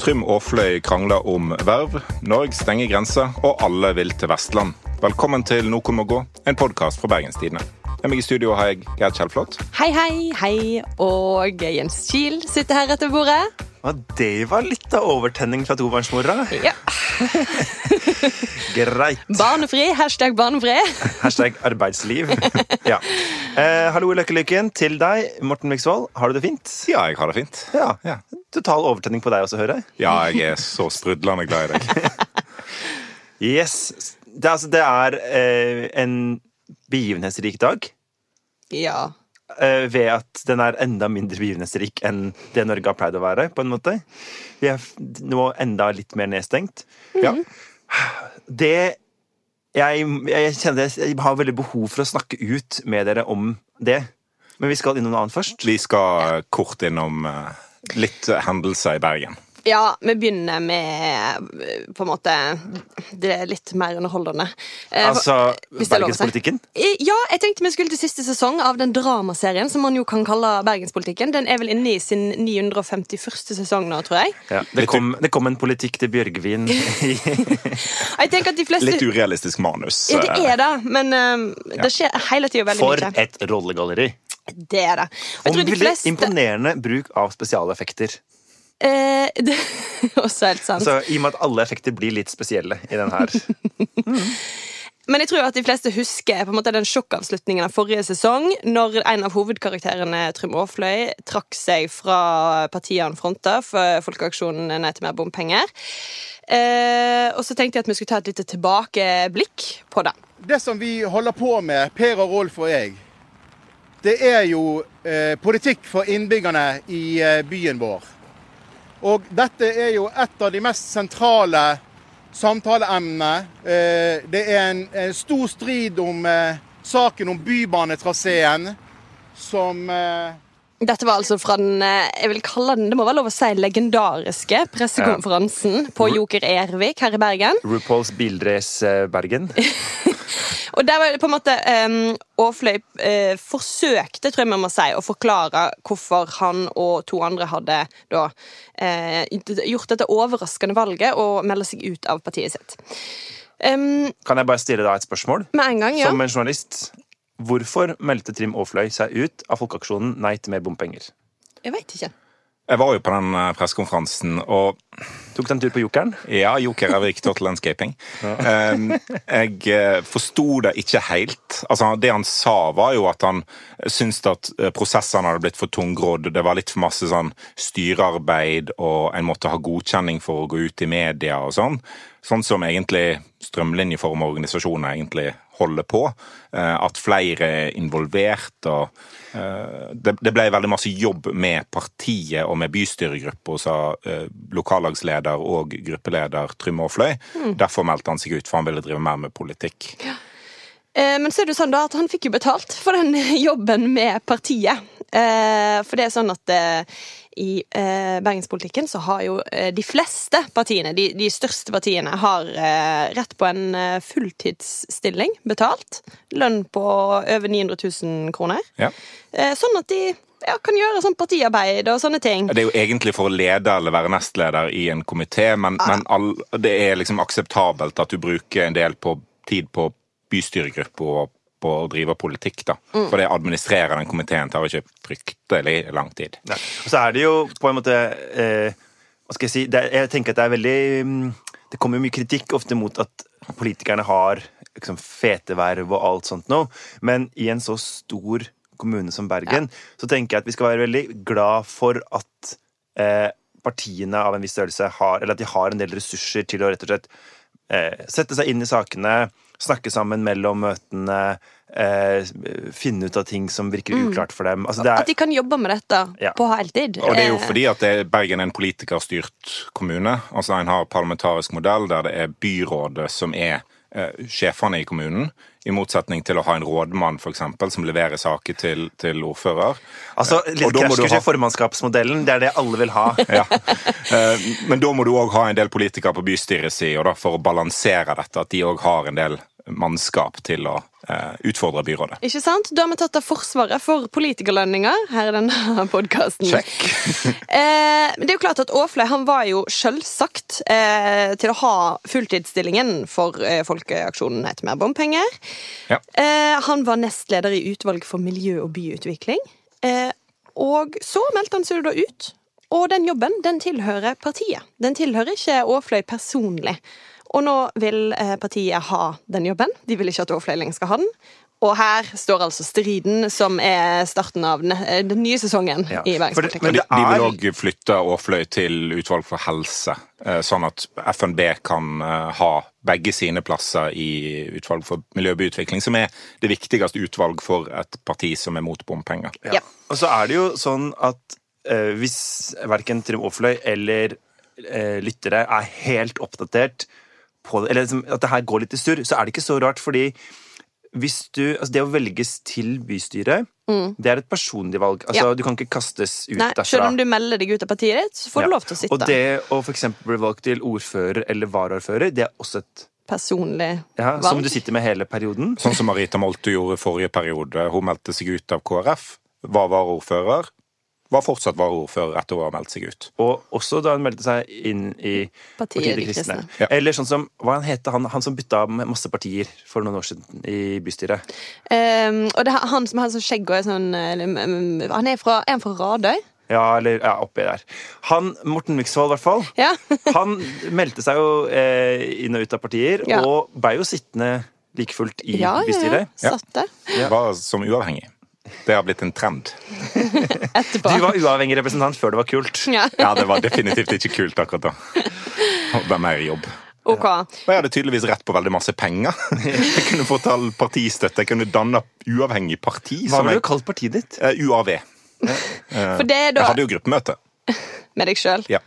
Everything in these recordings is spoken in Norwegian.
Trym Aafløy krangler om verv, Norge stenger grenser, og alle vil til Vestland. Velkommen til Noe må gå, en podkast fra Bergenstidene. Med meg i studio har jeg Gerd Kjellflot. Hei, hei, hei. Og Jens Kiel sitter her etter bordet. Ja, det var litt av overtenning fra tobarnsmora. Ja. Greit. Barnefri. Hashtag barnefri. Hashtag arbeidsliv. Ja. Eh, hallo i Løkkelykken til deg, Morten Miksvold. Har du det fint? Ja, jeg har det fint. Ja. Ja. Total overtenning på deg også, hører jeg. Ja, jeg er så sprudlende glad i deg. Yes. Det, altså, det er eh, en begivenhetsrik dag. Ja. eh, ved at den er enda mindre begivenhetsrik enn det Norge har pleid å være. på en måte. Vi er nå enda litt mer nedstengt. Ja. Det jeg, jeg kjenner jeg har veldig behov for å snakke ut med dere om det. Men vi skal innom noe annet først. Vi skal kort innom eh, litt hendelser i Bergen. ja, vi begynner med på en måte det er litt mer underholdende. Eh, Altså er bergenspolitikken. Ja, jeg tenkte vi skulle til siste sesong av den dramaserien som man jo kan kalle Bergenspolitikken. Den er vel inne i sin 951. sesong nå, tror jeg. Ja, det, kom, det kom en politikk til Bjørgvin Jeg tenker at de fleste Litt urealistisk manus. Ja, det eh, er det, men um, det skjer hele tida veldig For mye. et rollegalleri. Det er det. Og jeg veldig fleste imponerende bruk av spesialeffekter. eh, Det er også helt sant. Så I og med at alle effekter blir litt spesielle i den her. Men jeg tror at de fleste husker på en måte den sjokkavslutningen av forrige sesong, når en av hovedkarakterene, Trym Aafløy, trakk seg fra partiet han fronta for Folkeaksjonen Nei til mer bompenger. Eh, og så tenkte jeg at vi skulle ta et lite tilbakeblikk på det. Det som vi holder på med, Per og Rolf og jeg, det er jo eh, politikk for innbyggerne i eh, byen vår. Og dette er jo et av de mest sentrale samtaleemnene. Eh, det er en, en stor strid om eh, saken om bybanetraseen som eh, Dette var altså fra den eh, jeg vil kalle den, det må være lov å si, legendariske pressekonferansen på Joker Ervik her i Bergen. RuPaul's bilrace eh, Bergen. Og der var det på en måte um, Aafløy uh, forsøkte, tror jeg man må si, å forklare hvorfor han og to andre hadde da uh, gjort dette overraskende valget og melde seg ut av partiet sitt. Um, Kan jeg bare stille da et spørsmål? med en gang, ja. Som en journalist. Hvorfor meldte Trim Aafløy seg ut av Folkeaksjonen Nei til mer bompenger? Jeg veit ikke. Jeg var jo på den eh, pressekonferansen, og Tok du en tur på Jokeren? Ja, Joker er riktig til Landscaping. Ja. jeg uh, forsto det ikke helt. Altså, det han sa, var jo at han syntes at eh, prosessene hadde blitt for tungrodd. Det var litt for masse sånn styrearbeid, og en måtte ha godkjenning for å gå ut i media og sånn. Sånn som egentlig strømlinjeforma organisasjoner egentlig holder på. Eh, At flere er involvert. og eh, det, ble veldig masse jobb med partiet og med bystyregruppa, sa eh, lokallagsleder og gruppeleder Trym Aafløy. Derfor meldte han seg ut, for han ville drive mer med politikk. Eh, men så er det jo sånn da at han fikk jo betalt for den jobben med partiet. Eh, for det er sånn at eh, i eh, bergenspolitikken så har jo eh, de fleste partiene, de, de største partiene, har eh, rett på en eh, fulltidsstilling betalt. Lønn på over 900 000 kroner. Ja. Eh, sånn at de ja, kan gjøre sånn partiarbeid og sånne ting. Det er jo egentlig for å lede eller være nestleder i en komité, men, men all, det er liksom akseptabelt at du bruker en del på, tid på bystyregruppa på å drive politikk. da. For det å administrere den komiteen tar ikke fryktelig lang tid. Ja. Og så er det jo på en måte eh, Hva skal jeg si det er, Jeg tenker at det er veldig mm, Det kommer jo mye kritikk ofte mot at politikerne har liksom, fete verv og alt sånt noe, men i en så stor kommune som Bergen, så tenker jeg at vi skal være veldig glad for at eh, partiene av en viss størrelse har Eller at de har en del ressurser til å rett og slett eh, sette seg inn i sakene, snakke sammen mellom møtene, eh, finne ut av ting som virker uklart for dem. Altså, det At er, de kan jobbe med dette Ja. på heltid. Og det er jo Eh, fordi at det, Bergen er en politikerstyrt kommune. Altså En har parlamentarisk modell der det er byrådet som er eh, sjefene i kommunen. I motsetning til å ha en rådmann for eksempel, som leverer saker til, til ordfører. Altså, litt da krasjkurs i ha- formannskapsmodellen. Det er det alle vil ha. Ja. Eh, Men da må du òg ha en del politikere på bystyretsida for å balansere dette. At de òg har en del mannskap til å eh, utfordre byrådet. Ikke sant? Da har vi tatt av forsvaret for politikerlønninger her i denne podkasten. Sjekk. Eh, det er jo klart at Aafløy han var jo selvsagt eh, til å ha fulltidsstillingen for Folkeaksjonen etter mer bompenger. Ja. Han var nestleder i utvalg for miljø og byutvikling. Og så meldte han seg da ut. Og den jobben den tilhører partiet. Den tilhører ikke Aafløy personlig. Og nå vil eh, partiet ha den jobben. De vil ikke at Åfløy lenger skal ha den. Og her står altså striden, som er starten av den, eh, nye sesongen Ja. i For det- bergenspolitikken. men De, vil er- òg flytte Åfløy til utvalg for helse, eh, sånn at FNB kan ha begge sine plasser i utvalg for miljø og byutvikling, som er det viktigste utvalg for et parti som er mot bompenger. Ja. Ja. Og så er det jo sånn at eh, hvis verken Trym Åfløy eller eh, lyttere er helt oppdatert på det, eller liksom, at det her går litt i surr, så er det ikke så rart, fordi hvis du, altså Det å velges til bystyret, det er et personlig valg. Altså, Mm. Ja. Du kan ikke kastes ut Nei, derfra. selv om du melder deg ut av partiet ditt, så får Ja. du lov til å sitte. Og det å for eksempel bli valgt til ordfører eller varaordfører, det er også et Personlig ja, valg. Som du sitter med hele perioden. Sånn som Marita Moltu gjorde forrige periode. Hun meldte seg ut av KrF, var varaordfører, var fortsatt varaordfører etter å ha meldt seg ut. Og også da hun meldte seg inn i Partiet De Kristne. Ja. Eller sånn som Hva han het han, han som bytta med masse partier for noen år siden i bystyret? Um, og det er han som har sånn skjegg og er sånn eller, mm, Han er fra, er han fra Radøy? Ja, eller ja, oppi der. Han, Morten Myksvold, i hvert fall. Ja. Han meldte seg jo eh, inn og ut av partier, Ja. og ble jo sittende like fullt i ja, bystyret. ja. Ja. Satt det Ja. Var som uavhengig. Det har blitt en trend. etterpå. Du var uavhengig representant før det var kult. ja. Ja, det var definitivt ikke kult akkurat da. Det er mer jobb. Ok. Og jeg hadde tydeligvis rett på veldig masse penger. Jeg kunne fått all partistøtte. Jeg kunne danne uavhengig parti. Hva som ville du kalt partiet ditt? Uh, UAV. For det er da Jeg hadde jo gruppemøte. med deg sjøl. Ja.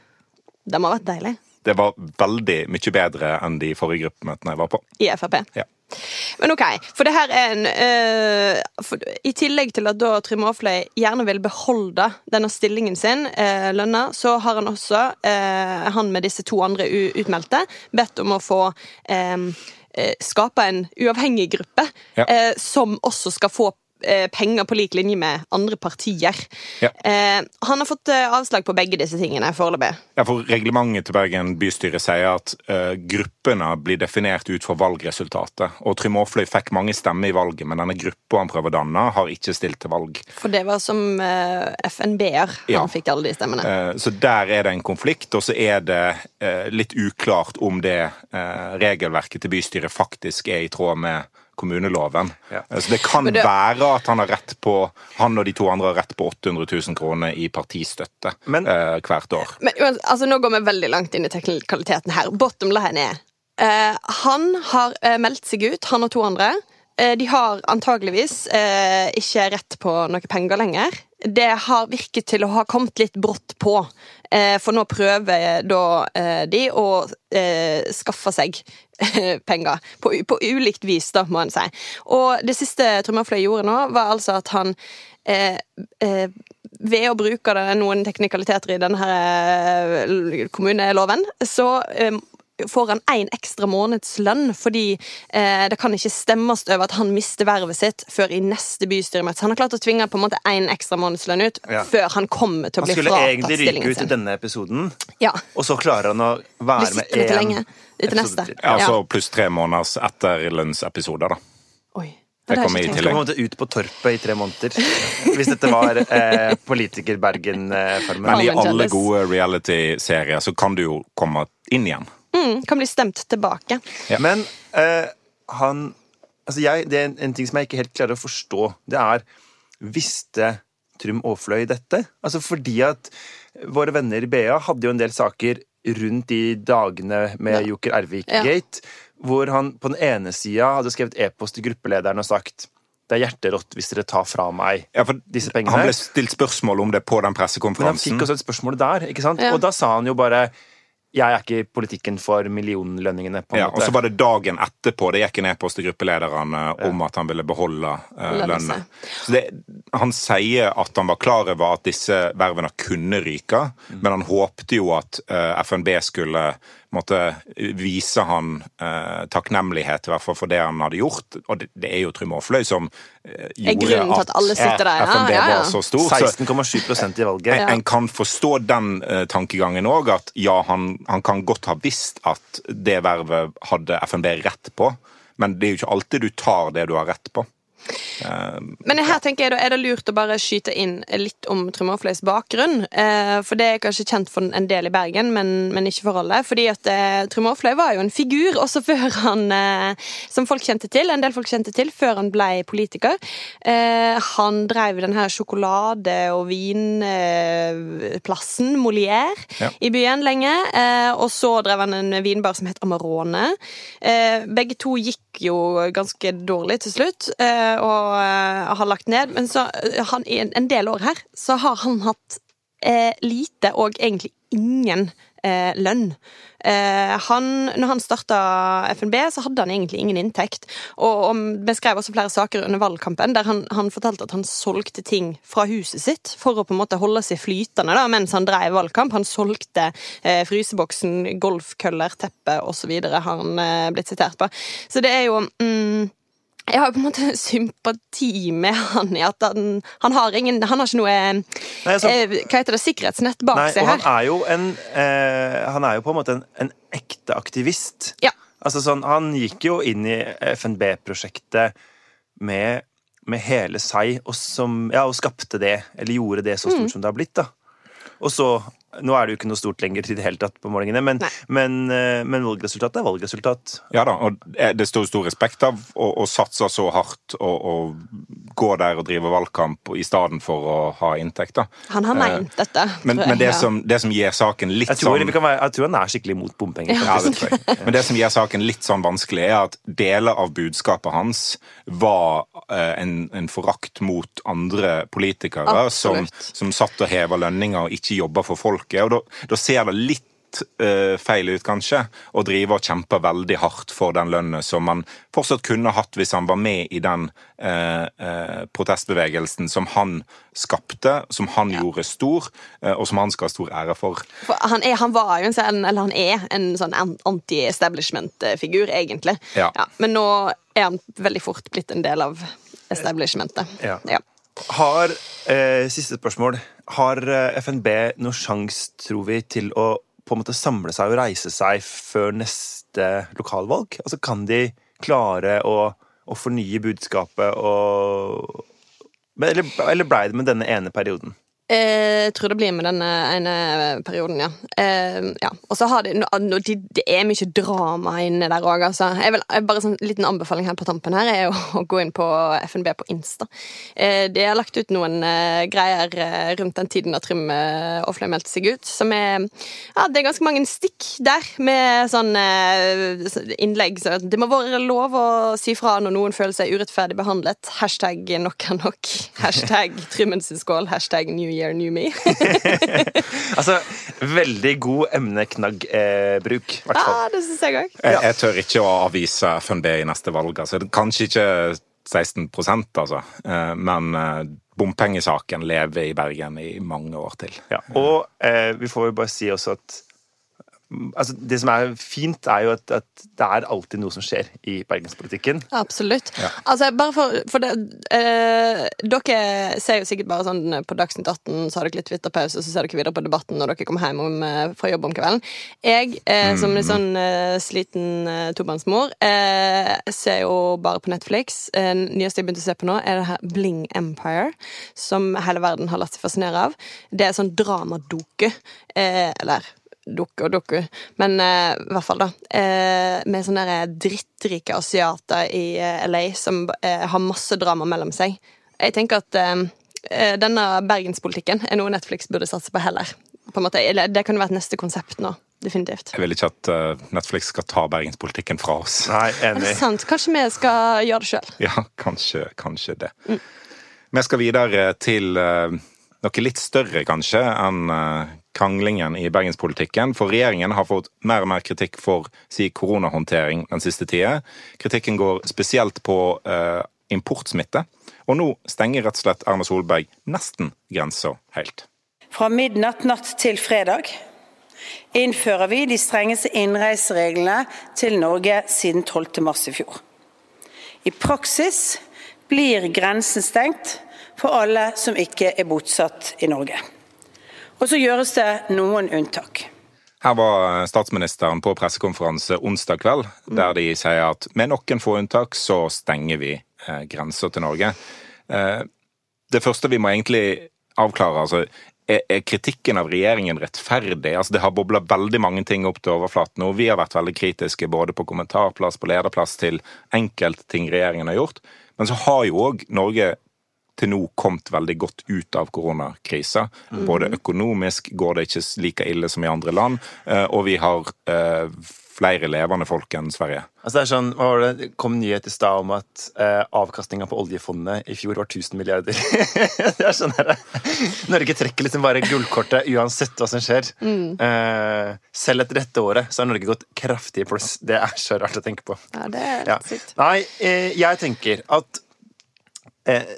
Det må ha vært deilig. Det var veldig mye bedre enn de forrige gruppemøtene jeg var på. I Frp. Ja. Men ok, for det her er en uh, for, I tillegg til at da Trym Aafløy gjerne vil beholde denne stillingen sin, uh, lønna, så har han også, uh, han med disse to andre utmeldte, bedt om å få øh, skape en uavhengig gruppe Ja. som også skal få penger på lik linje med andre partier. Ja. Eh, han har fått øh, avslag på begge disse tingene foreløpig. Ja, for Reglementet til Bergen bystyre sier at eh, gruppene blir definert ut fra valgresultatet. Og Trym Aafløy fikk mange stemmer i valget, men denne gruppa han prøver å danne, har ikke stilt til valg. For det var som eh, FNB-er Ja. han fikk alle de stemmene. Eh, Så der er det en konflikt, og så er det eh, litt uklart om det eh, regelverket til bystyret faktisk er i tråd med kommuneloven. Ja. Eh, Så det kan det- være at han har rett på Han og de to andre har rett på 800 000 kroner i partistøtte Men- eh, hvert år. Men altså, nå går vi veldig langt inn i teknikaliteten her. Bottom line er eh, Han har eh, meldt seg ut, han og to andre. Eh, de har antageligvis eh, ikke rett på noe penger lenger. Det har virket til å ha kommet litt brått på. Eh, for nå prøver da eh, de å eh, skaffe seg penger. På, på ulikt vis, da, må en si. Og det siste Trumafløy gjorde nå, var altså at han eh, eh, ved å bruke noen teknikaliteter i denne kommuneloven, så eh, får han én ekstra månedslønn, fordi eh, det kan ikke stemmes over at han mister vervet sitt før i neste bystyremøte. Så han har klart å tvinge på en måte én ekstra månedslønn ut Ja. før han kommer til å Han bli skulle egentlig ryke ut i denne episoden, Ja. og så klarer han å være med én lenge. Til episode neste. til. Ja, altså Pluss tre måneders etterlønnsepisoder, da. Oi. Det kommer i Skal tillegg. kommer ut på Torpet i tre måneder. Hvis dette var eh, Politiker-Bergen-formen. Men i alle gode reality-serier så kan du jo komme inn igjen. Mm, kan bli stemt tilbake. Men eh, han Altså, jeg, det er en, en ting som jeg ikke helt klarer å forstå. Det er Visste Trym Aafløy dette? Altså fordi at våre venner i BA hadde jo en del saker rundt de dagene med Joker Ervik-gate, hvor han på den ene sida hadde skrevet e-post til gruppelederen og sagt det er hjerterått hvis dere tar fra meg Ja, for disse pengene. Han ble stilt spørsmål om det på den pressekonferansen. Men han fikk også et spørsmål der, ikke sant? Ja. Og da sa han jo bare jeg er ikke i politikken for millionlønningene. på en Ja, og så var det dagen etterpå det gikk en e-post til gruppelederne om at han ville beholde uh, Lønne lønna. Han sier at han var klar over at disse vervene kunne ryke, men han håpte jo at uh, FNB skulle måtte vise han eh, takknemlighet, i hvert fall for det han hadde gjort. Og det, det er jo Trym Aafløy som eh, Er grunnen til at alle sitter der, ja. FNB Ja, ja. var så stor. så 16,7 i valget. en, en kan forstå den eh, tankegangen òg, at ja, han, han kan godt ha visst at det vervet hadde FNB rett på, men det er jo ikke alltid du tar det du har rett på. Men her tenker jeg da, er det lurt å bare skyte inn litt om Trym Aafløys bakgrunn. Eh, for det er kanskje kjent for en del i Bergen, men, men ikke for alle. Fordi at eh, Trym Aafløy var jo en figur også før han eh, Som folk kjente til, en del folk kjente til, før han ble politiker. Eh, han drev den her sjokolade- og vinplassen Molière Ja. i byen lenge. Eh, og så drev han en vinbar som het Amarone. Eh, begge to gikk jo ganske dårlig til slutt, eh, og eh, har lagt ned. Men så, eh, han, i en, del år her så har han hatt eh, lite og egentlig ingen eh, lønn. Eh, han, når han starta FNB, så hadde han egentlig ingen inntekt. Og, og skrev også flere saker under valgkampen der han, han fortalte at han solgte ting fra huset sitt for å på en måte holde seg flytende da, mens han drev valgkamp. Han solgte eh, fryseboksen, golfkøller, teppe osv. har han eh, blitt sitert på. Så det er jo mm, jeg har jo på en måte sympati med han i at han, han har ingen Han har ikke noe Nei, altså- eh, Hva heter det? Sikkerhetsnett bak Nei, seg og her. han er jo en eh, Han er jo på en måte en, en ekte aktivist. Ja. Altså sånn, Han gikk jo inn i FNB-prosjektet med, med hele seg, og, som, ja, og skapte det, eller gjorde det så Mm. stort som det har blitt. da. Og så Nå er det jo ikke noe stort lenger til det hele tatt på målingene, men, men, eh, men valgresultatet er valgresultat. Ja da, og det står stor respekt av å, å satse så hardt og, og gå der og drive valgkamp i stedet for å ha inntekter. Han har ment dette. Eh, Men, men det, ja. som, det som gir saken litt Jeg tror, sånn være, jeg tror han er skikkelig imot bompenger. Ja, det tror jeg. Men det som gir saken litt sånn vanskelig, er at deler av budskapet hans var eh, en, en forakt mot andre politikere som, Absolutt. som satt og heva lønninger og ikke jobba for folket. Og da, da ser det litt eh, feil ut, kanskje, å drive og kjempe veldig hardt for den lønna som man fortsatt kunne hatt hvis han var med i den eh, eh, protestbevegelsen som han skapte, som han gjorde stor, eh, og som han skal ha stor ære for. For han, er, han var jo en sånn, eller han er en sånn anti-establishment-figur, egentlig. Ja. men nå er han veldig fort blitt en del av establishmentet. Ja. Har, eh, siste spørsmål. Har eh, FNB noen sjanse, tror vi, til å på en måte samle seg og reise seg før neste lokalvalg? Altså, Kan de klare å, å fornye budskapet og Eller, eller blei det med denne ene perioden? Eh, Jeg tror det blir med denne ene perioden, ja. Eh, ja. Og så har de, de Det er mye drama inne der òg, altså. Jeg vil, bare bare sånn liten anbefaling her på tampen her er å gå inn på FNB på Insta. Eh, De har lagt ut noen greier rundt den tiden da Trym Aafløy meldte seg ut, som er Ja, det er ganske mange stikk der med sånn så- innlegg. Så det må være lov å si fra når noen føler seg urettferdig behandlet. Hashtag nok er nok. Hashtag Trymmens skål. Hashtag New Year, New Me. Altså, Veldig god emneknaggbruk, i hvert fall. Ja, det syns jeg òg. Jeg, jeg tør ikke å avvise FNB i neste valg. Altså. Kanskje ikke 16 altså. Eh, Men eh, bompengesaken lever i Bergen i mange år til. Ja, og eh, vi får jo bare si også at altså, Det som er fint, er jo at, at det er alltid noe som skjer i bergenspolitikken. Absolutt. Altså, bare for, for det eh, Dere ser jo sikkert bare sånn på Dagsnytt 18, så har dere litt Twitter-pause, så ser dere videre på Debatten når dere kommer hjem om, eh, fra jobb om kvelden. Jeg, eh, som litt sånn eh, sliten eh, tobarnsmor, eh, ser jo bare på Netflix. Eh, nyeste jeg begynte å se på nå, er det her Bling Empire, som hele verden har latt seg fascinere av. Det er sånn dramadoku. Eh, eller dukke og dukke, men eh, i hvert fall, da. Eh, med sånne drittrike asiater i eh, LA som eh, har masse drama mellom seg. Jeg tenker at eh, eh, denne bergenspolitikken er noe Netflix burde satse på heller. På en måte, eller det kunne vært neste konsept nå. Definitivt. Jeg vil ikke at eh, Netflix skal ta bergenspolitikken fra oss. Nei, Er det sant? Kanskje vi skal gjøre det sjøl? Ja, kanskje, kanskje det. Vi skal videre til eh, noe litt større, kanskje, enn eh, kranglingen i bergenspolitikken. For regjeringen har fått mer og mer kritikk for si koronahåndtering den siste tida. Kritikken går spesielt på eh, importsmitte. Og nå stenger rett og slett Erna Solberg nesten grensa helt. Fra midnatt natt til fredag innfører vi de strengeste innreisereglene til Norge siden 12. mars i fjor. I praksis blir grensen stengt for alle som ikke er bosatt i Norge. Og så gjøres det noen unntak. Her var statsministeren på pressekonferanse onsdag kveld, der de sier at med noen få unntak så stenger vi grenser grensa til Norge. Eh, det første vi må egentlig avklare, altså er, kritikken av regjeringen rettferdig? Altså, det har bobla veldig mange ting opp til overflaten, og vi har vært veldig kritiske både på kommentarplass, på lederplass til enkeltting regjeringen har gjort. Men så har jo òg Norge til nå kommet veldig godt ut av koronakrisa. Mm. Både økonomisk går det ikke like ille som i andre land, eh, og vi har eh, flere levende folk enn Sverige. Altså det er sånn, hva var det kom nyhet i stad om at eh, avkastninga på oljefondet i fjor var 1000 milliarder. det er sånn her, Norge trekker liksom bare gullkortet uansett hva som skjer. Mm. Eh, selv etter dette året så har Norge gått kraftig i pluss. Det er så rart å tenke på. Ja, det er ja. sykt. Nei, eh, jeg tenker at eh,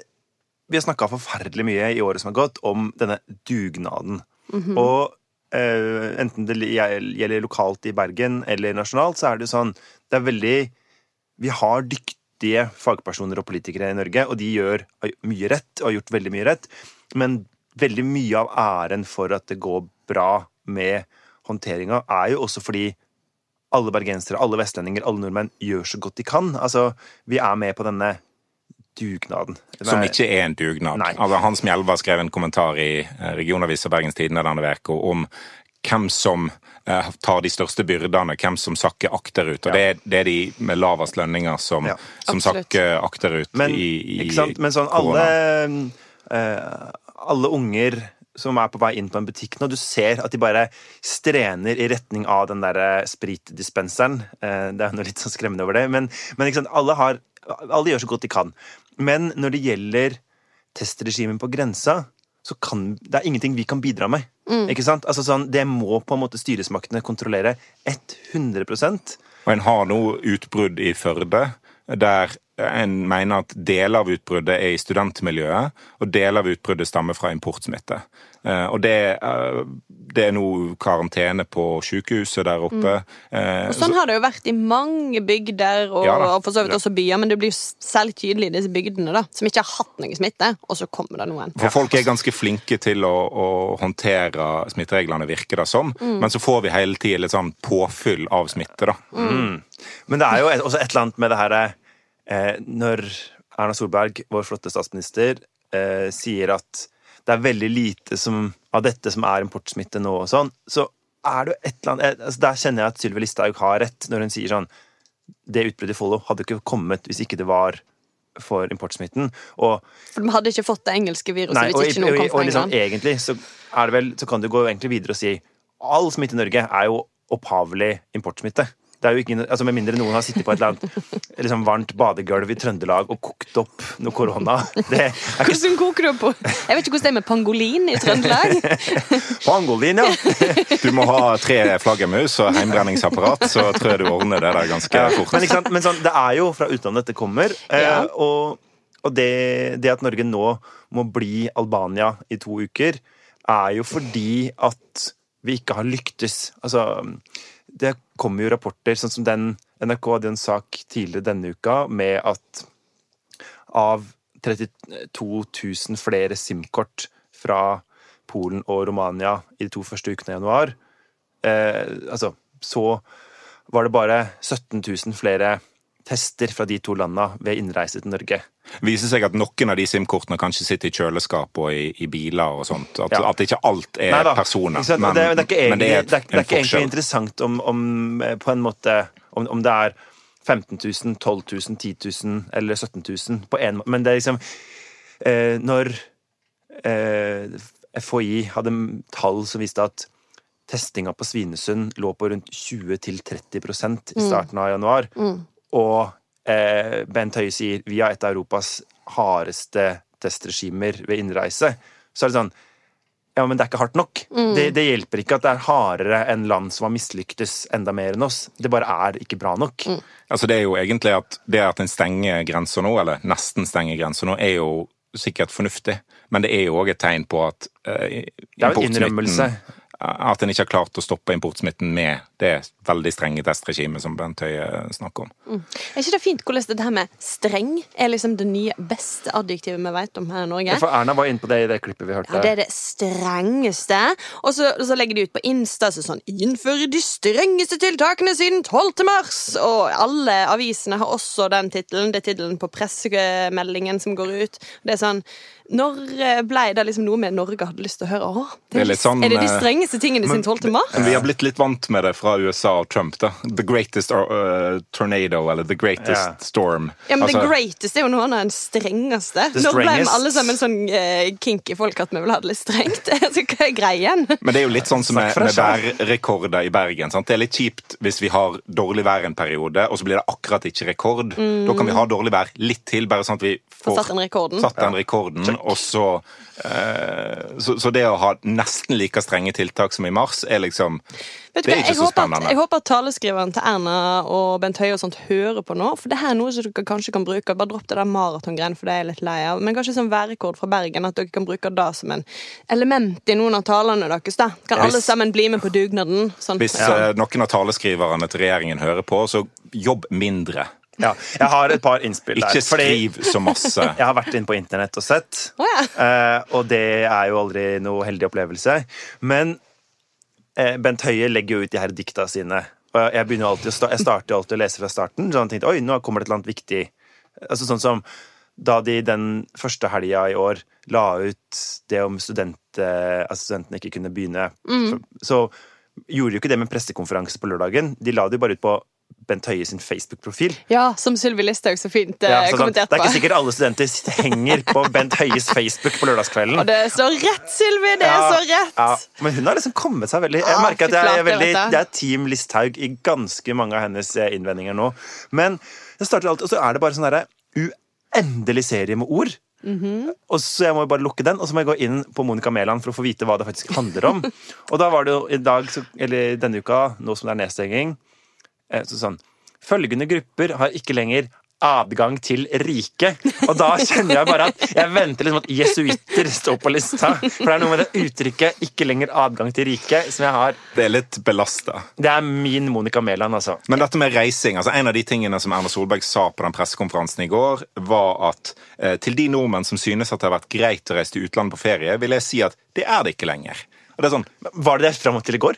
vi har snakka forferdelig mye i året som har gått, om denne dugnaden. Mm -hmm. Og uh, enten det gjelder lokalt i Bergen eller nasjonalt, så er det jo sånn Det er veldig Vi har dyktige fagpersoner og politikere i Norge, og de gjør mye rett, og har gjort veldig mye rett. Men veldig mye av æren for at det går bra med håndteringa, er jo også fordi alle bergensere, alle vestlendinger, alle nordmenn gjør så godt de kan. Altså, vi er med på denne dugnaden. Som ikke er en dugnad. Altså, Hans Mjelva skrev en kommentar i eh, regionavisa Bergens Tidende denne uka om hvem som eh, tar de største byrdene, hvem som sakker akterut. Og ja. det, er, det, er, de med lavest lønninger som, ja. som sakker akterut Men, i, i ikke sant? Men sånn alle, uh, alle unger som er på vei inn på en butikk nå, du ser at de bare strener i retning av den der spritdispenseren. Uh, det er noe litt sånn skremmende over det, men, men alle, har, alle gjør så godt de kan. Men når det gjelder testregimet på grensa, så kan det er ingenting vi kan bidra med. Mm. Ikke sant? Altså sånn, Det må på en måte styresmaktene kontrollere 100 Og en har nå utbrudd i Førde der en mener at deler av utbruddet er i studentmiljøet, og deler av utbruddet stammer fra importsmitte. Eh, og det, eh, det er nå karantene på sykehuset der oppe. Mm. Eh, og sånn har det jo vært i mange bygder, og, ja, og for så vidt også byer, men det blir særlig tydelig i disse bygdene, da, som ikke har hatt noe smitte, og så kommer det noen. For folk er ganske flinke til å, å håndtere smittereglene, virker det som, mm. men så får vi hele tiden litt sånn påfyll av smitte, da. Mm. mm. Men det er jo også et eller annet med det her eh, Når Erna Solberg, vår flotte statsminister, eh, sier at det er veldig lite som, av dette som er importsmitte nå og sånn, så er det et eller annet altså Der kjenner jeg at Sylvi Listhaug har rett når hun sier sånn Det utbruddet i Follo hadde ikke kommet hvis ikke det var for importsmitten. Og, for de hadde ikke fått det engelske viruset nei, hvis ikke noen kom fra England? Liksom, egentlig så, er det vel, så kan du gå egentlig videre og si all smitte i Norge er jo opphavlig importsmitte. Det er jo ikke, altså Med mindre noen har sittet på et eller annet liksom varmt badegulv i Trøndelag og kokt opp noe korona. Det ikke... Hvordan koker du på Jeg vet ikke hvordan det er med pangolin i Trøndelag. pangolin, ja. Du må ha tre flaggermus og heimbrenningsapparat, så tror jeg du ordner det der ganske fort. Men, men sånn, det er jo fra utlandet dette kommer. Eh, ja. og, og det, det at Norge nå må bli Albania i to uker, er jo fordi at vi ikke har lyktes. Altså det kommer jo rapporter, sånn som den NRK hadde en sak tidligere denne uka med at av 32 000 flere SIM-kort fra Polen og Romania i de to første ukene i januar, eh, altså, så var det bare 17 000 flere tester fra de to landene ved innreise til Norge. Det viser seg at noen av de SIM-kortene kanskje sitter i kjøleskap og i, i biler og sånt. At, ja. at, ikke alt er Neida. personer. Men, det, det, er ikke egentlig, det er, det er, det er ikke egentlig interessant om, om, eh, på en måte om, om, det er 15 000, 12 000, 10 000 eller 17 000 på én måte. Men det er liksom eh, Når eh, FHI hadde tall som viste at testinga på Svinesund lå på rundt 20-30% i mm. starten av januar, mm og eh, Bent Høie sier vi har et av Europas hardeste testregimer ved innreise, så er det sånn ja, men det er ikke hardt nok. Mm. Det, det, hjelper ikke at det er hardere enn land som har mislyktes enda mer enn oss. Det bare er ikke bra nok. Mm. Altså Det er jo egentlig at det at en stenger grensa nå, eller nesten stenger grensa nå, er jo sikkert fornuftig, men det er jo òg et tegn på at uh, Det er jo en innrømmelse. At en ikke har klart å stoppe importsmitten med det veldig strenge testregimet som Bent Høie snakker om. Mm. Er ikke det fint hvordan dette her med streng er liksom det nye beste adjektivet vi vet om her i Norge? Ja, for Erna var inne på det i det klippet vi hørte. Ja, Det er det strengeste. Og så, så legger de ut på Insta så sånn 'Innfører de strengeste tiltakene siden 12. mars'. Og alle avisene har også den tittelen. Det er tittelen på pressemeldingen som går ut. Det er sånn Når ble det liksom noe med Norge hadde lyst til å høre? Åh, det er, Det er litt sånn, er det de eh, strengeste tingene sin 12. mars? Vi har blitt litt vant med det fra USA og Trump. da. The greatest uh, tornado, eller the greatest yeah. storm. Ja, men Altså, The greatest er jo noe av den strengeste. Nå ble vi alle sammen sånn uh, kinky folk at vi vil ha det litt strengt. altså, hva er greien? Men det er jo litt sånn som med, med værrekorder i Bergen. Sant? Det er litt kjipt hvis vi har dårlig vær en periode, og så blir det akkurat ikke rekord. Da kan vi ha dårlig vær litt til, bare sånn at vi får Får satt den rekorden. satt den rekorden. Og så, eh, så Så det å ha nesten like strenge tiltak som i mars, er liksom Vet du Det er ikke så spennende. at, jeg håper at taleskriveren til Erna og Bent Høie og sånt hører på nå. For det her er noe som dere kanskje kan bruke. Bare dropp det der maratongreiene, for det er jeg litt lei av. Men kanskje sånn værrekord fra Bergen, at dere kan bruke det som en element i noen av talene deres. da. Kan alle sammen bli med på dugnaden? Sånn. Hvis ja. noen av taleskriverne til regjeringen hører på, så jobb mindre. Ja, jeg har et par innspill der. Ikke skriv så masse. Jeg har vært inne på internett og sett, oh, ja. eh, og det er jo aldri noe heldig opplevelse. Men eh, Bent Høie legger jo ut de her dikta sine. Og jeg, begynner alltid, å sta- jeg starter jo alltid å lese fra starten. Så han tenkte oi, nå kommer det et eller annet viktig. Altså Sånn som da de den første helga i år la ut det om student, altså at studentene ikke kunne begynne, så, så gjorde de jo ikke det med pressekonferanse på lørdagen. De la det jo bare ut på Bent Høie sin Facebook-profil. ja, som Sylvi Listhaug så fint eh, Ja, så sånn, det er ikke sikkert alle studenter henger på Bent Høies Facebook på lørdagskvelden. Og det er så rett, Sylvi! Det er Ja, så rett! ja. Men hun har liksom kommet seg veldig Jeg merker at jeg er veldig. Det er Team Listhaug i ganske mange av hennes eh, innvendinger nå. Men det starter alltid, og så er det bare sånn derre uendelig serie med ord. Mhm. Og så jeg må jo bare lukke den, og så må jeg gå inn på Monica Mæland for å få vite hva det faktisk handler om. og da var det jo i dag, eller denne uka, nå som det er nedstenging, så sånn Følgende grupper har ikke lenger adgang til riket. Og da kjenner jeg bare at jeg venter liksom at jesuitter står på lista. For det er noe med det uttrykket 'ikke lenger adgang til riket' som jeg har. Det er litt belasta. Det er min Monica Mæland, altså. Men dette med reising, altså en av de tingene som Erna Solberg sa på den pressekonferansen i går, var at eh, til de nordmenn som synes at det har vært greit å reise til utlandet på ferie, vil jeg si at det er det ikke lenger. Og det er sånn, Var det det fram til i går?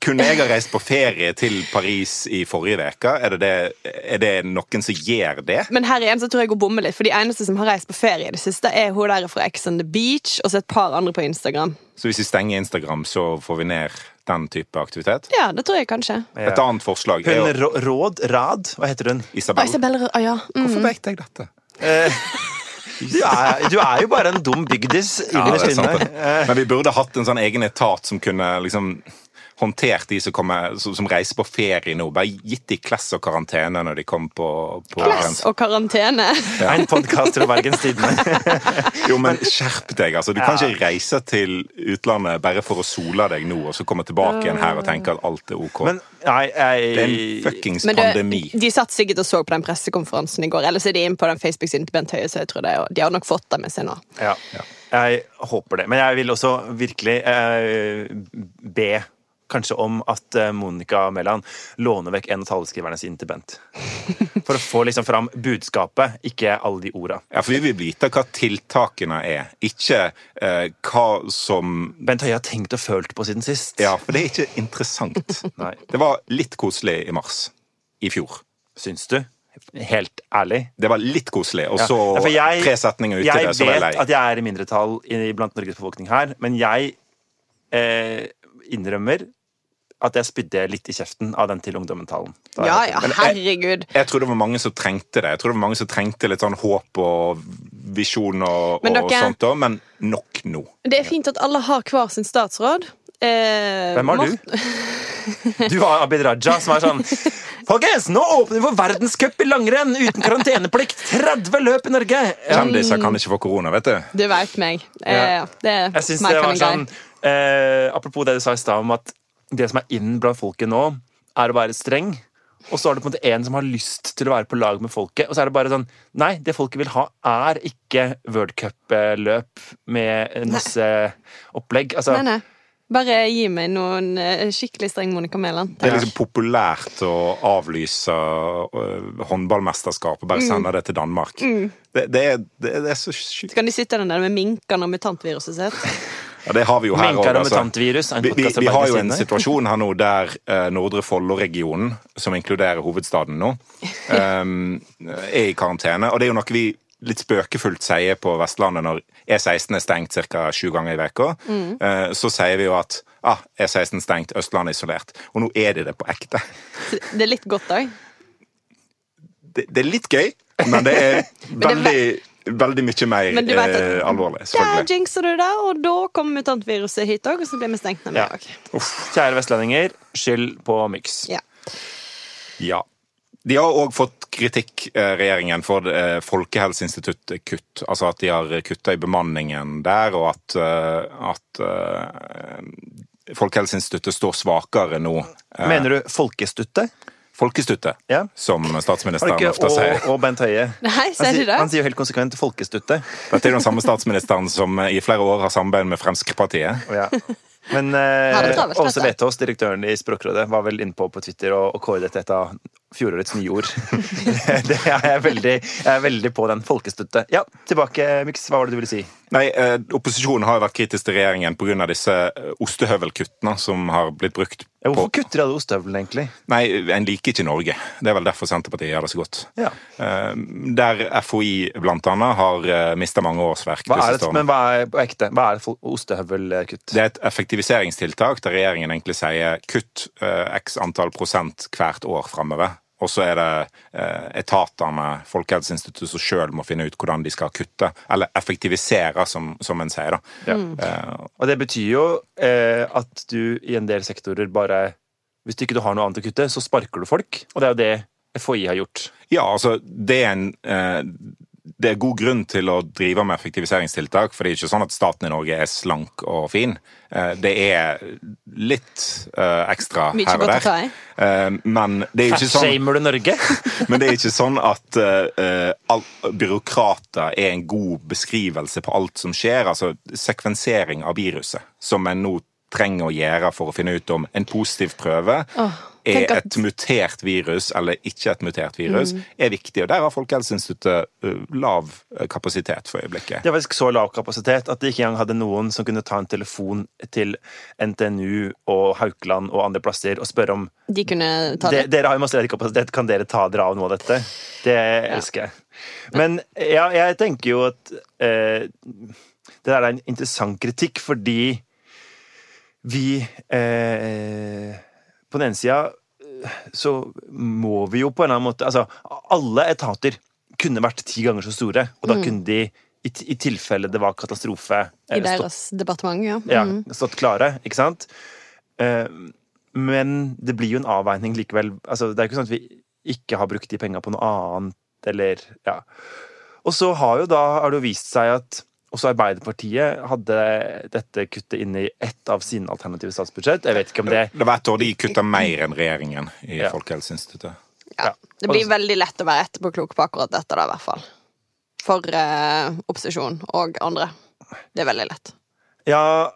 Kunne jeg ha reist på ferie til Paris i forrige uke? Er, det det, er det noen som gjør det? Men her igjen så tror jeg hun bommer litt, for de eneste som har reist på ferie i det siste, er hun der fra Ex on the Beach og så et par andre på Instagram. Så hvis vi stenger Instagram, så får vi ned den type aktivitet? Ja, det tror jeg kanskje. Et annet forslag er Hun jo Råd Rad, hva heter hun? Isabel. Isabel. Isabel ah, ja. Mm. Hvorfor vet jeg dette? Du er, du er jo bare en dum bygdis Ja, det er sant, Men vi burde hatt en sånn egen etat som kunne liksom håndtert de som, kommer, som, som reiser på ferie nå. Bare gitt de klass og karantene når de kommer på, på Klass og karantene. En podkast fra Bergens Tidende. Jo, men skjerp deg. altså. Du kan ikke reise til utlandet bare for å sole deg nå, og så komme tilbake igjen her og tenke at alt er ok. Men nei, det er en jeg fuckings Men du, pandemi. de satt sikkert og så på den pressekonferansen i går. Ellers er de inne på den Facebook-siden til Bent Høie, så jeg tror det, de har nok fått det med seg nå. Ja, jeg håper det. Men jeg vil også virkelig eh, be kanskje om at eh, Monica Mæland låner vekk en av taleskriverne sine til Bent. For å få liksom fram budskapet, ikke alle de orda. Ja, for Vi vil vite hva tiltakene er, ikke eh, hva som Bent Høie har tenkt og følt på siden sist. Ja, for det er ikke interessant. Nei. Det var litt koselig i mars i fjor. Syns du? Helt ærlig. Det var litt koselig, og så Ja, ja, jeg- tre setninger uti Jeg det, så var jeg vet at jeg er i mindretall i- blant Norges befolkning her, men jeg eh, innrømmer at jeg spydde litt i kjeften av den til ungdommen-talen. Ja, ja, herregud. Jeg tror det var mange som trengte det. Jeg tror det var mange som trengte litt sånn håp og visjon og, Men og sånt òg, men nok nå. Det er fint at alle har hver sin statsråd. Eh, Hvem Mort- du? Du har Abid Raja, som er sånn Folkens, nå åpner vi for verdenscup i langrenn uten karanteneplikt! 30 løp i Norge! Kjendiser kan ikke få korona, vet du. Du veit meg. Eh, Ja. det er Jeg synes det var sånn eh, Apropos det du sa i stad om at det som er inn blant folket nå, er å være streng. Og så er det på en måte en som har lyst til å være på lag med folket. Og så er det bare sånn Nei, det folket vil ha, er ikke World Cup-løp med masse opplegg. Altså, Nei, nei. Bare gi meg noen eh, skikkelig streng Monica Mæland. Det er liksom populært å avlyse håndballmesterskapet, og bare sende det til Danmark. Det, det, er, det, det er så sjukt. Så kan de sitte den der med minkene og mutantviruset sitt. Ja, det har vi jo her også, altså. Vi, vi, vi har jo en situasjon her nå der uh, Nordre Follo-regionen, som inkluderer hovedstaden nå, um, er i karantene. Og det er jo noe vi litt spøkefullt sier på Vestlandet når E16 er stengt ca. sju ganger i uka. Mm. Uh, så sier vi jo at ah, E16 stengt, Østlandet isolert. Og nå er det det på ekte. Det er litt godt òg. Det, det er litt gøy, men det er veldig, veldig mye mer Men du vet at- eh, alvorlig. Der jinxer du det, og da kommer mutantviruset hit òg, og så blir vi stengt ned Ja. med òg. Kjære vestlendinger, skyld på Myx. Ja. Ja. De har òg fått kritikk, eh, regjeringen, for eh, Folkehelseinstituttet kutt. Altså at de har kutta i bemanningen der, og at, eh, at eh, Folkehelseinstituttet står svakere nå. eh, Mener du Folkestuttet? Folkestuttet, Ja. som statsministeren ikke ofte sier. og, og Bent Høie? Nei, Han sier du det? han sier jo helt konsekvent Folkestuttet. Dette er den samme statsministeren som i flere år har samarbeid med Fremskrittspartiet. Ja. Men eh, Åse. Vetås, direktøren i Språkrådet, var vel innpå på Twitter og, og kåret dette et av fjorårets nyord. det er jeg, veldig, jeg er veldig på den folkestuttet. Ja, tilbake, Mix. Hva var det du ville si? Nei, eh, Opposisjonen har jo vært kritisk til regjeringen pga. disse eh, ostehøvelkuttene som har blitt brukt Ja, på hvorfor kutter alle ostehøvlene, egentlig? Nei, en liker ikke Norge. Det er vel derfor Senterpartiet gjør det så godt. Ja. Eh, Der FHI blant annet har mista mange årsverk. Hva er det, men hva er på ekte? Hva er ostehøvelkutt? Det er et effektiviseringstiltak der regjeringen egentlig sier kutt eh, x antall prosent hvert år framover. Og så er det eh, etatene, Folkehelseinstituttet, som sjøl må finne ut hvordan de skal kutte. Eller effektivisere, som, som en sier. da. Ja. Eh, Og det betyr jo eh, at du i en del sektorer bare Hvis du ikke har noe annet å kutte, så sparker du folk. Og det er jo det FHI har gjort. Ja, altså, det er en eh, det er god grunn til å drive med effektiviseringstiltak, for det er ikke sånn at staten i Norge er slank og fin. Eh, Det er litt eh, ekstra her og der. Eh, Men det er jo ikke sånn du Norge? Men det er ikke sånn at eh, byråkrater er en god beskrivelse på alt som skjer. Altså sekvensering av viruset, som en nå trenger å gjøre for å finne ut om en positiv prøve Åh, er at- et mutert virus eller ikke et mutert virus, er viktig. Og der har Folkehelseinstituttet eh, lav eh, kapasitet for øyeblikket. Det var faktisk så lav kapasitet at de ikke engang hadde noen som kunne ta en telefon til NTNU og Haukeland og andre plasser og spørre om De kunne ta de, det. Dere har jo masse ledig kapasitet, kan dere ta dere av noe av dette? Det elsker jeg. Men ja, jeg tenker jo at eh, det der er en interessant kritikk, fordi vi eh, På den ene sida så må vi jo på en eller annen måte Altså, alle etater kunne vært ti ganger så store, og da kunne de i, i tilfelle det var katastrofe Mm. I deres stått departement, ja. ja, Mm. stått klare, ikke sant? Eh, Men det blir jo en avveining likevel. Altså, det er jo ikke sånn at vi ikke har brukt de penga på noe annet, eller ja. Og så har jo da har det jo vist seg at også Arbeiderpartiet hadde dette kuttet inne i ett av sine alternative statsbudsjett. Jeg vet ikke om det Det var et år de kutta mer enn regjeringen i Ja. Folkehelseinstituttet. Ja. Det blir veldig lett å være etterpåklok på akkurat dette, da, i hvert fall. For eh, opposisjon og andre. Det er veldig lett. Ja,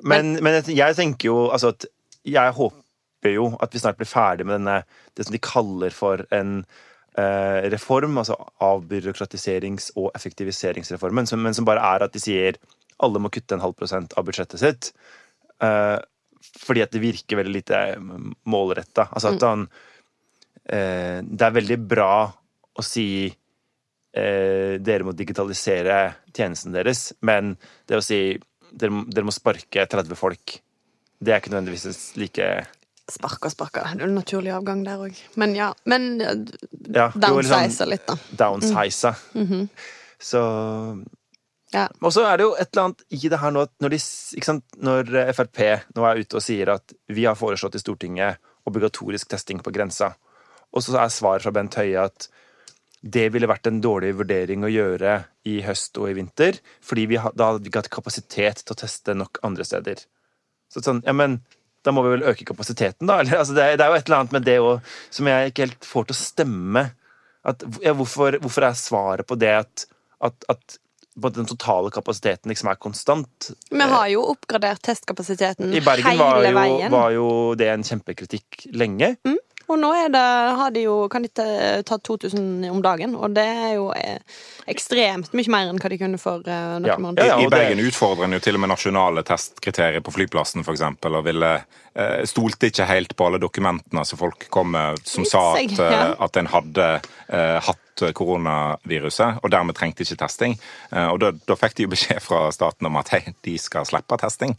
men, men jeg- jeg tenker jo altså at Jeg håper jo at vi snart blir ferdig med denne det som de kaller for en reform, altså avbyråkratiserings- og effektiviseringsreformen, som, men som bare er at de sier alle må kutte en halv prosent av budsjettet sitt. eh, fordi at det virker veldig lite målretta. Altså at han eh, Det er veldig bra å si eh, dere må digitalisere tjenesten deres, men det å si dere, dere må sparke 30 folk, det er ikke nødvendigvis like Sparka, sparka. Det er jo naturlig avgang der òg. Men ja. Men eh, ja, liksom downsize litt, da. downsize. Så Ja. Og så er det jo et eller annet i det her nå at når, de, sant, når Frp nå er ute og sier at vi har foreslått i Stortinget obligatorisk testing på grensa, og så er svaret fra Bent Høie at det ville vært en dårlig vurdering å gjøre i høst og i vinter, fordi vi da hadde vi ikke hatt kapasitet til å teste nok andre steder. Så sånn, ja, men da må vi vel øke kapasiteten, da? Eller, altså, det, er, det er jo et eller annet med det òg som jeg ikke helt får til å stemme. At, ja, hvorfor, hvorfor er svaret på det at, at, at på den totale kapasiteten liksom er konstant. Vi har jo oppgradert testkapasiteten I Bergen hele var jo, veien. var jo det en kjempekritikk lenge. Og nå er det, har de jo, kan de ta ta 2000 om dagen, og det er jo eh, ekstremt mye mer enn hva de kunne for eh, noen Ja. måneder. Ja, I Bergen utfordrer en jo til og med nasjonale testkriterier på flyplassen, eksempel, og ville eh, stolte ikke helt på alle dokumentene som folk kom med, som sa at, at en hadde hatt koronaviruset, og dermed trengte ikke testing. Eh, og da, da fikk de jo beskjed fra staten om at hei, de skal slippe testing.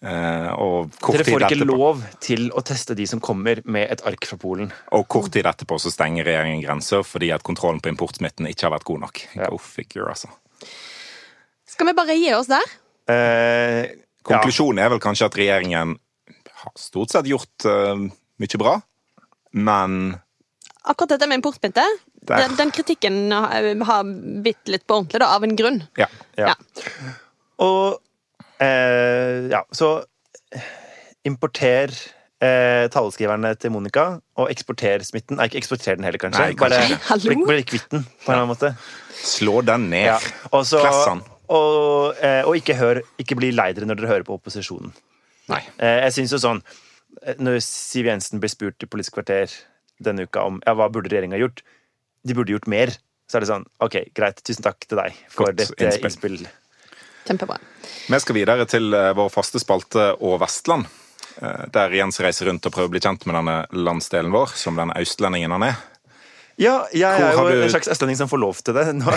Eh, og kort Dere får ikke lov til å teste de som kommer med et ark fra Polen. Og kort tid etterpå så stenger regjeringen grenser fordi at kontrollen på importsmitten ikke har vært god nok. Ja. Go figure, altså. Skal vi bare gi oss der? Eh, ja. Konklusjonen er vel kanskje at regjeringen har stort sett gjort uh, mye bra, men Akkurat dette med importsmitte. Den, den kritikken har, blitt bitt litt på ordentlig, da, av en grunn. ja. Ja. Og eh, ja, så importer eh, taleskriverne til Monica, og eksporter smitten. Nei, ikke eksporter den heller, kanskje. Nei, kanskje bare. Hallo? bli, bli kvitt den, på en eller annen måte. Slå den ned. Ja. Og, så, Klass den. og, eh, og ikke, hør, ikke bli lei dere når dere hører på opposisjonen. Nei. Eh, jeg synes jo sånn eh, Når Siv Jensen blir spurt i Politisk kvarter denne uka om ja, hva burde regjeringa gjort, de burde gjort mer. Så er det sånn OK, greit, tusen takk til deg for Godt dette innspill. innspill. Kjempebra. Vi skal videre til eh, vår faste spalte og Vestland. eh, Der Jens reiser rundt og prøver å bli kjent med denne landsdelen vår, som den østlendingen han er. Ja, jeg Hvor er jo du- en slags østlending som får lov til det nå.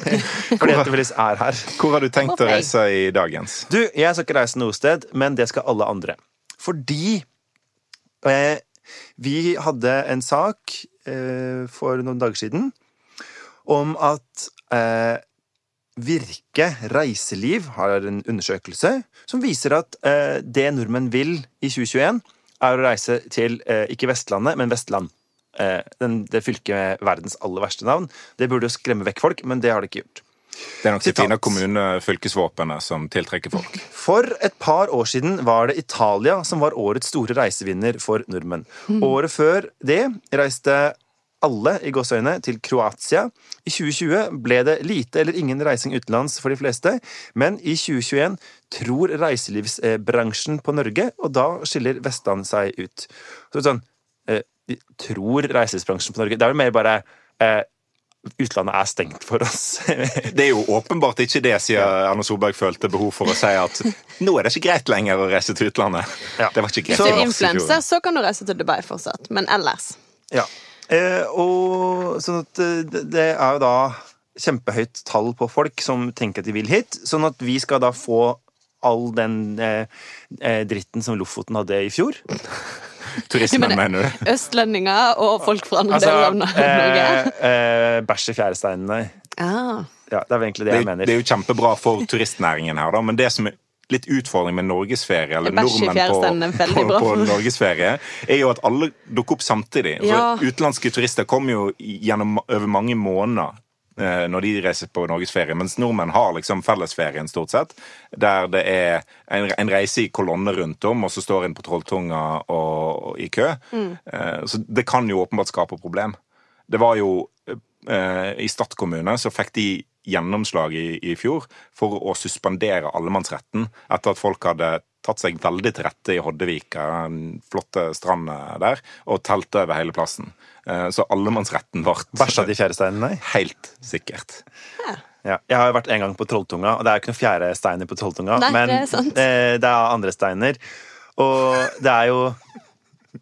Fordi at Willis er her. Hvor har du tenkt å Hvorfor reise i dag, Jens? Du, jeg skal ikke reise noe sted, men det skal alle andre. Fordi eh, vi hadde en sak eh, for noen dager siden om at eh, Virke reiseliv har en undersøkelse som viser at eh, det nordmenn vil i 2021, er å reise til eh, ikke Vestlandet, men Vestland. Eh, det fylket med verdens aller verste navn. Det burde jo skremme vekk folk, men det har det ikke gjort. Det er nok det fine kommune-fylkesvåpenet som tiltrekker folk. For et par år siden var det Italia som var årets store reisevinner for nordmenn. Året før det reiste alle i gåseøyne til Kroatia. I 2020 ble det lite eller ingen reising utenlands for de fleste, men i 2021 tror reiselivsbransjen på Norge, og da skiller Vestland seg ut. Så sånn, eh, de tror reiselivsbransjen på Norge Det er vel mer bare eh, Utlandet er stengt for oss. Det er jo åpenbart ikke det, sier Erna Solberg følte behov for å si at nå er det ikke greit lenger å reise til utlandet. Ja. Det var ikke greit Så- i Hvis du er mars i fjor. influenser, så kan du reise til Dubai fortsatt, men ellers Ja. Eh, og sånn at eh, det det er jo da kjempehøyt tall på folk som tenker at de vil hit, sånn at vi skal da få all den eh, eh, dritten som Lofoten hadde i fjor. Turismen, mener du? Østlendinger og folk fra andre Altså, deler av Norge. eh, eh, bæsj i fjæresteinene. Ah. Ja, det er egentlig det Det, jeg er- mener. det er jo kjempebra for turistnæringen her, da, men det som er litt utfordring med norgesferie, eller nordmenn på, på, på norgesferie, er jo at alle dukker opp samtidig. Ja. Utenlandske turister kommer jo gjennom over mange måneder eh, når de reiser på norgesferie, mens nordmenn har liksom fellesferien stort sett, der det er en, en reise i kolonne rundt om, og så står en på Trolltunga og, og i kø. Mm. Eh, så det kan jo åpenbart skape problem. Det var jo eh, I Stad kommune så fikk de gjennomslag i, i fjor for å suspendere allemannsretten etter at folk hadde tatt seg veldig til rette i Hoddevika, den flotte stranda der, og telt over hele plassen. Eh, Så allemannsretten ble Bæsja de fjæresteinene? Helt sikkert. Ja, jeg har jo vært en gang på Trolltunga, og det er jo ikke noen fjæresteiner på Trolltunga. Nei, men det er sant. eh, det er andre steiner. Og det er jo eh,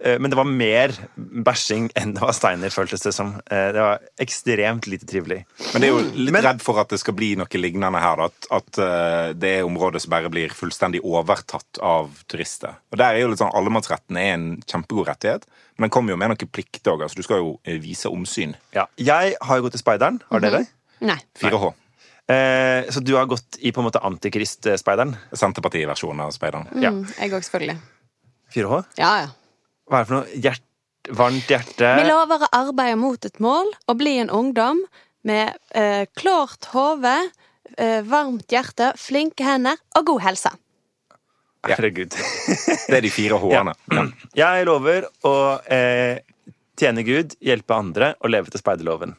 Men det var mer bæsjing enn det var steiner, føltes det som. Eh, Det var ekstremt lite trivelig. Men det er jo litt Men- redd for at det skal bli noe lignende her. da, At, at eh, det er området som bare blir fullstendig overtatt av turister. Og der er jo litt sånn, Allemannsretten er en kjempegod rettighet, men den kommer jo med noen plikter òg. Altså, du skal jo eh, vise omsyn. Ja. Jeg har jo gått til speideren. Har dere? Nei. 4H. Eh, så du har gått i på en måte antikrist-speideren? Senterpartiversjonen av speideren. Ja. Mm, jeg òg, selvfølgelig. 4H? Ja, ja. Hva er det for noe? Hjert, varmt hjerte Vi lover å arbeide mot et mål og bli en ungdom med eh, klart hode, eh, varmt hjerte, flinke hender og god helse. Herregud. Det er de fire H-ene. Jeg lover å eh, tjene Gud, hjelpe andre og leve til speiderloven.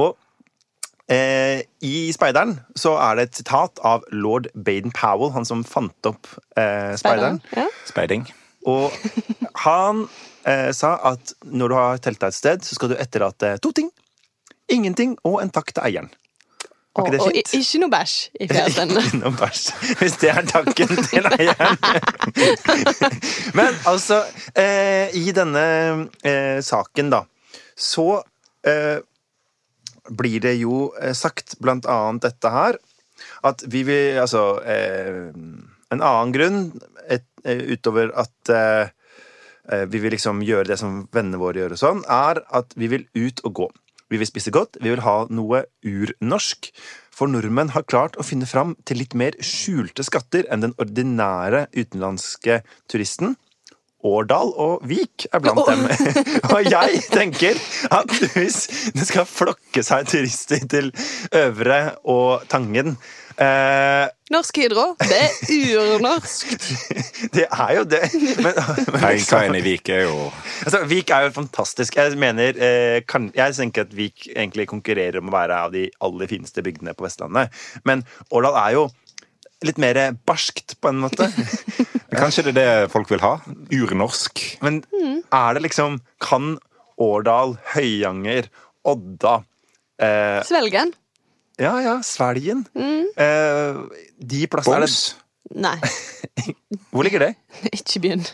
Og eh, I Speideren så er det et sitat av lord Baden-Powell, han som fant opp eh, Speideren. Ja. Speiding. Og han eh, sa at når du har telta et sted, så skal du etterlate to ting. Ingenting og en takk til eieren. Var Og, ikke det og i- ikke noe bæsj i fjærestenen. Ikke noe bæsj. Hvis det er takken til eieren. Men altså, eh, i denne eh, saken, da, så eh, blir det jo eh, sagt blant annet dette her at vi vil Altså eh, En annen grunn et, eh, utover at eh, eh, vi vil liksom gjøre det som vennene våre gjør, og sånn, er at vi vil ut og gå. Vi vil spise godt, vi vil ha noe urnorsk. For nordmenn har klart å finne fram til litt mer skjulte skatter enn den ordinære utenlandske turisten. Årdal og Vik er blant dem. og jeg tenker at hvis det skal flokke seg turister til Øvre og Tangen eh, Norsk Hydro, det er urnorsk! Det er jo det. Men, men liksom, i Vik er jo Altså, Vik er jo fantastisk. Jeg mener, eh, kan, jeg tenker at Vik egentlig konkurrerer om å være av de aller fineste bygdene på Vestlandet. Men Årdal er jo litt mer barskt, på en måte. Kanskje det er det folk vil ha? Urnorsk. Men er det liksom Kan Årdal, Høyanger, Odda eh, Svelgen? Ja, ja, Svelgen. Eh, de plassene er Boms. Nei, Hvor ligger det? ikke begynn.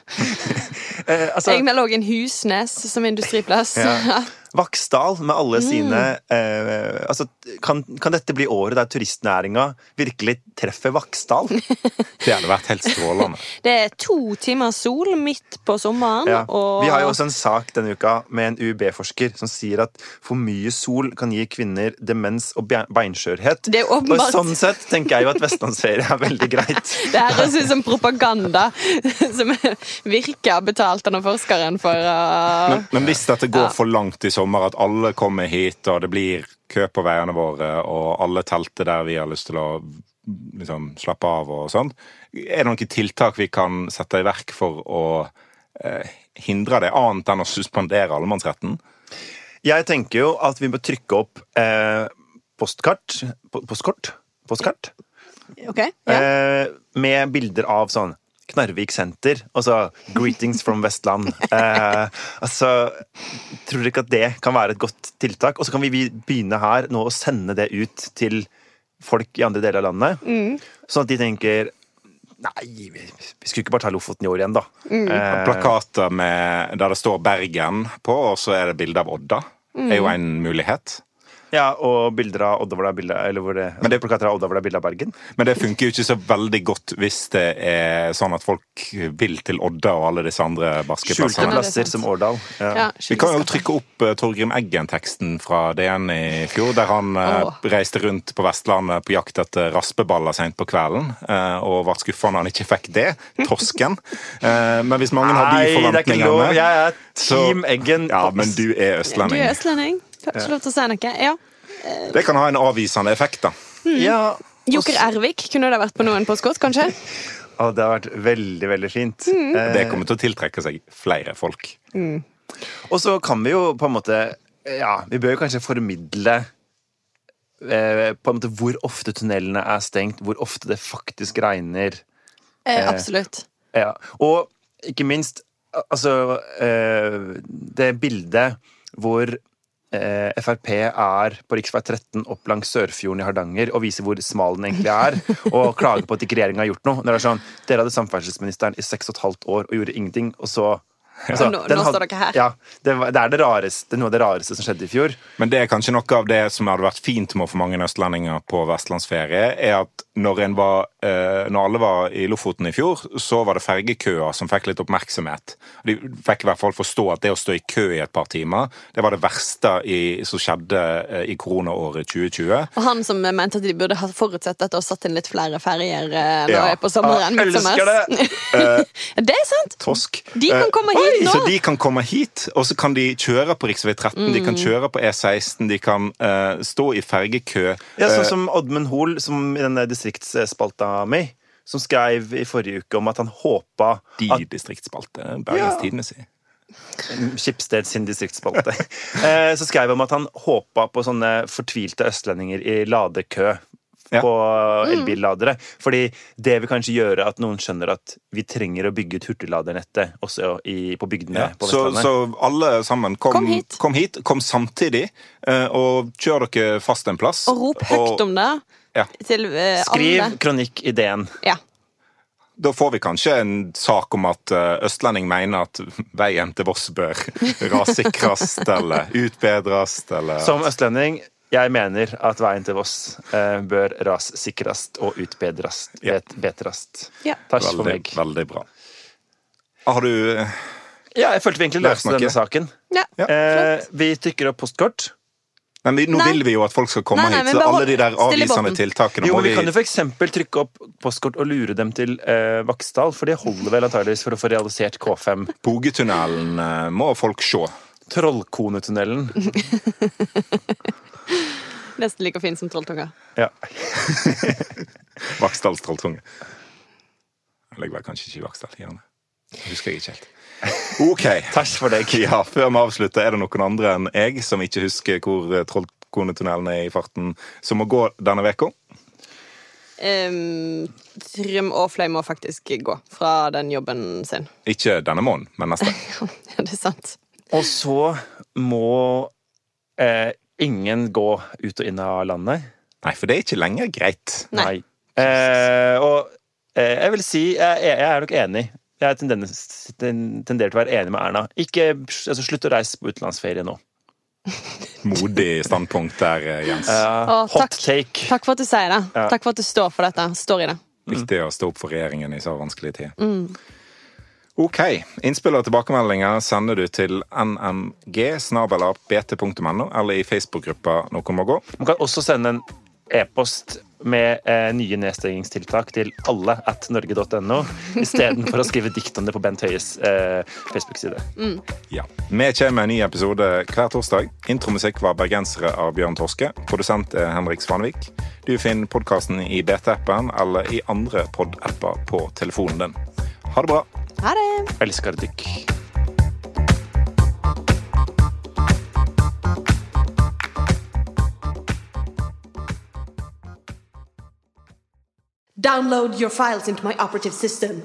Eh, altså, Jeg melder òg en Husnes som industriplass. Ja. Vaksdal med alle sine eh, altså, kan, kan dette bli året der turistnæringa virkelig treffer Vaksdal? Det hadde vært helt strålende. Det er to timer sol midt på sommeren, Ja. og Vi har jo også en sak denne uka med en UiB-forsker som sier at for mye sol kan gi kvinner demens og beinskjørhet. Det er Og sånn sett tenker jeg jo at vestlandsferie er veldig greit. Det høres ut som propaganda som virker betalt av forskeren for å Men, men hvis dette går Ja. for langt i sommer, at alle kommer hit, og det blir kø på veiene våre, og alle telter der vi har lyst til å liksom, slappe av og sånn, er det noen tiltak vi kan sette i verk for å eh, hindre det, annet enn å suspendere allemannsretten? Jeg tenker jo at vi må trykke opp eh, postkart Postkort? Postkart? Okay, ja. Eh, med bilder av sånn Knarvik senter, altså 'Greetings from Vestland'. Eh, altså, Tror dere ikke at det kan være et godt tiltak? Og så kan vi vi begynne her nå å sende det ut til folk i andre deler av landet. Sånn at de tenker Nei, vi, vi skulle ikke bare ta Lofoten i år igjen, da. Eh, Plakater med, der det står Bergen på, og så er det bilde av Odda, er jo en mulighet. Ja, og bilder av Odda hvor det er bilde Eller hvor det, Men det- plakater av Odda hvor det er bilde av Bergen. Men det funker jo ikke så veldig godt hvis det er sånn at folk vil til Odda og alle disse andre barske Skjulte er plasser som Årdal. Ja. ja Vi kan jo trykke opp eh, Torgrim Eggen-teksten fra DN i fjor, der han Åh. reiste rundt på Vestlandet på jakt etter raspeballer sent på kvelden, eh, og ble skuffa når han ikke fikk det. Torsken. Eh, men hvis mange har de forventningene Nei, det er ikke lov. Jeg er Team Eggen. Ja, men du er østlending. Du er østlending. Ikke lov til å si noe. Ja. Det kan ha en avvisende effekt, da. Ja, Joker Ervik, kunne det vært på noen postkort, kanskje? Og det har vært veldig, veldig fint. Mm. Eh, Det kommer til å tiltrekke seg flere folk. Og så kan vi jo på en måte Ja, vi bør jo kanskje formidle eh, på en måte hvor ofte tunnelene er stengt, hvor ofte det faktisk regner. Eh, absolutt. Ja. Og ikke minst altså eh, det bildet hvor eh, Frp er på rv. 13 opp langs Sørfjorden i Hardanger og viser hvor smal den egentlig er, og klager på at ikke regjeringa har gjort noe. Det er sånn, Dere hadde samferdselsministeren i seks og et halvt år og gjorde ingenting, og så altså, Nå- nå står dere her. Ja, det, var, det er det rareste, noe av det rareste som skjedde i fjor. Men det er kanskje noe av det som hadde vært fint med for mange østlendinger på vestlandsferie, er at når, en var, eh, når alle var i Lofoten i fjor, så var det fergekøer som fikk litt oppmerksomhet. De fikk i hvert fall forstå at det å stå i kø i et par timer, det var det verste i, som skjedde eh, i koronaåret 2020. Og han som mente at de burde ha forutsett dette og satt inn litt flere ferger eh, nå Ja. på sommeren. Jeg elsker det! det er sant! Tosk. De kan Eh, komme hit nå. Så de kan komme hit, og så kan de kjøre på rv. 13, de Mm. kan kjøre på E16, de kan eh, stå i fergekø. Ja, sånn som Oddmund Hoel, som i denne distriktsspalta mi, som skrev i forrige uke om at han håpa de at distriktsspalte. Bergens Ja. Tidende si. Skipsted sin distriktsspalte. Eh, så skrev han om at han håpa på sånne fortvilte østlendinger i ladekø Ja. på elbilladere. Fordi det vil kanskje gjøre at noen skjønner at vi trenger å bygge ut hurtigladernettet også i, på bygdene Ja. på Så, Vestlandet. så alle sammen, kom, Kom hit. kom hit, kom samtidig, eh, og kjør dere fast en plass. Og rop høyt om det Ja. til uh, Skriv alle. kronikk-ideen. Ja. Da får vi kanskje en sak om at eh, østlending mener at veien til Voss bør rassikres eller utbedres eller Som østlending, jeg mener at veien til Voss eh, bør rassikres og utbedres. Ja. Bet, betrast. Ja. Takk for meg. veldig bra. Har du Ja, jeg følte vi egentlig løste denne saken. ja. Ja. Eh, vi trykker opp postkort. Men vi, nå Nei. vil vi jo at folk skal komme Nei, nei, hit, så alle de der avvisende tiltakene Jo, må men vi vi kan jo eksempel trykke opp postkort og lure dem til eh, Vaksdal, for det holder vel antageligvis for å få realisert K5. Bogetunnelen eh, må folk se. Trollkonetunnelen. Nesten like fin som Trolltunga. Ja. Vaksdals trolltunge. legger vel kanskje ikke i Vaksdal? Gjerne. Husker jeg ikke helt. OK. Takk for deg. Ja, Før vi avslutter, er det noen andre enn jeg som ikke husker hvor eh, Trollkonetunnelen er i farten, som må gå denne uka? Um, Trym Aafløy må faktisk gå fra den jobben sin. Ikke denne måneden, men neste. Ja, det er sant. Og så må eh, ingen gå ut og inn av landet. Nei, for det er ikke lenger greit. Nei. Eh, og eh, jeg vil si jeg, jeg er nok enig. Jeg tenderer, tenderer til å være enig med Erna. Ikke, altså, slutt å reise på utenlandsferie nå. Modig standpunkt der, eh, Jens. Å, hot takk. take. Takk for at du sier det. Ja. Takk for at du står for dette. Står i det. Viktig å stå opp for regjeringen i så vanskelige tider. Ok. Innspill og tilbakemeldinger sender du til nmg.bt.no eller i Facebook-gruppa Noe må gå. Man kan også sende en e-post med eh, nye nedstengingstiltak til alle at norge.no, istedenfor å skrive dikt om det på Bent Høies eh, Facebook-side. Ja. Vi kommer med en ny episode hver torsdag. Intromusikk var 'Bergensere' av Bjørn Torske. Produsent er Henrik Svanvik. Du finner podkasten i BT-appen eller i andre pod-apper på telefonen din. Ha det bra. Ha det! Elsker dykk. Download your files into my operative system.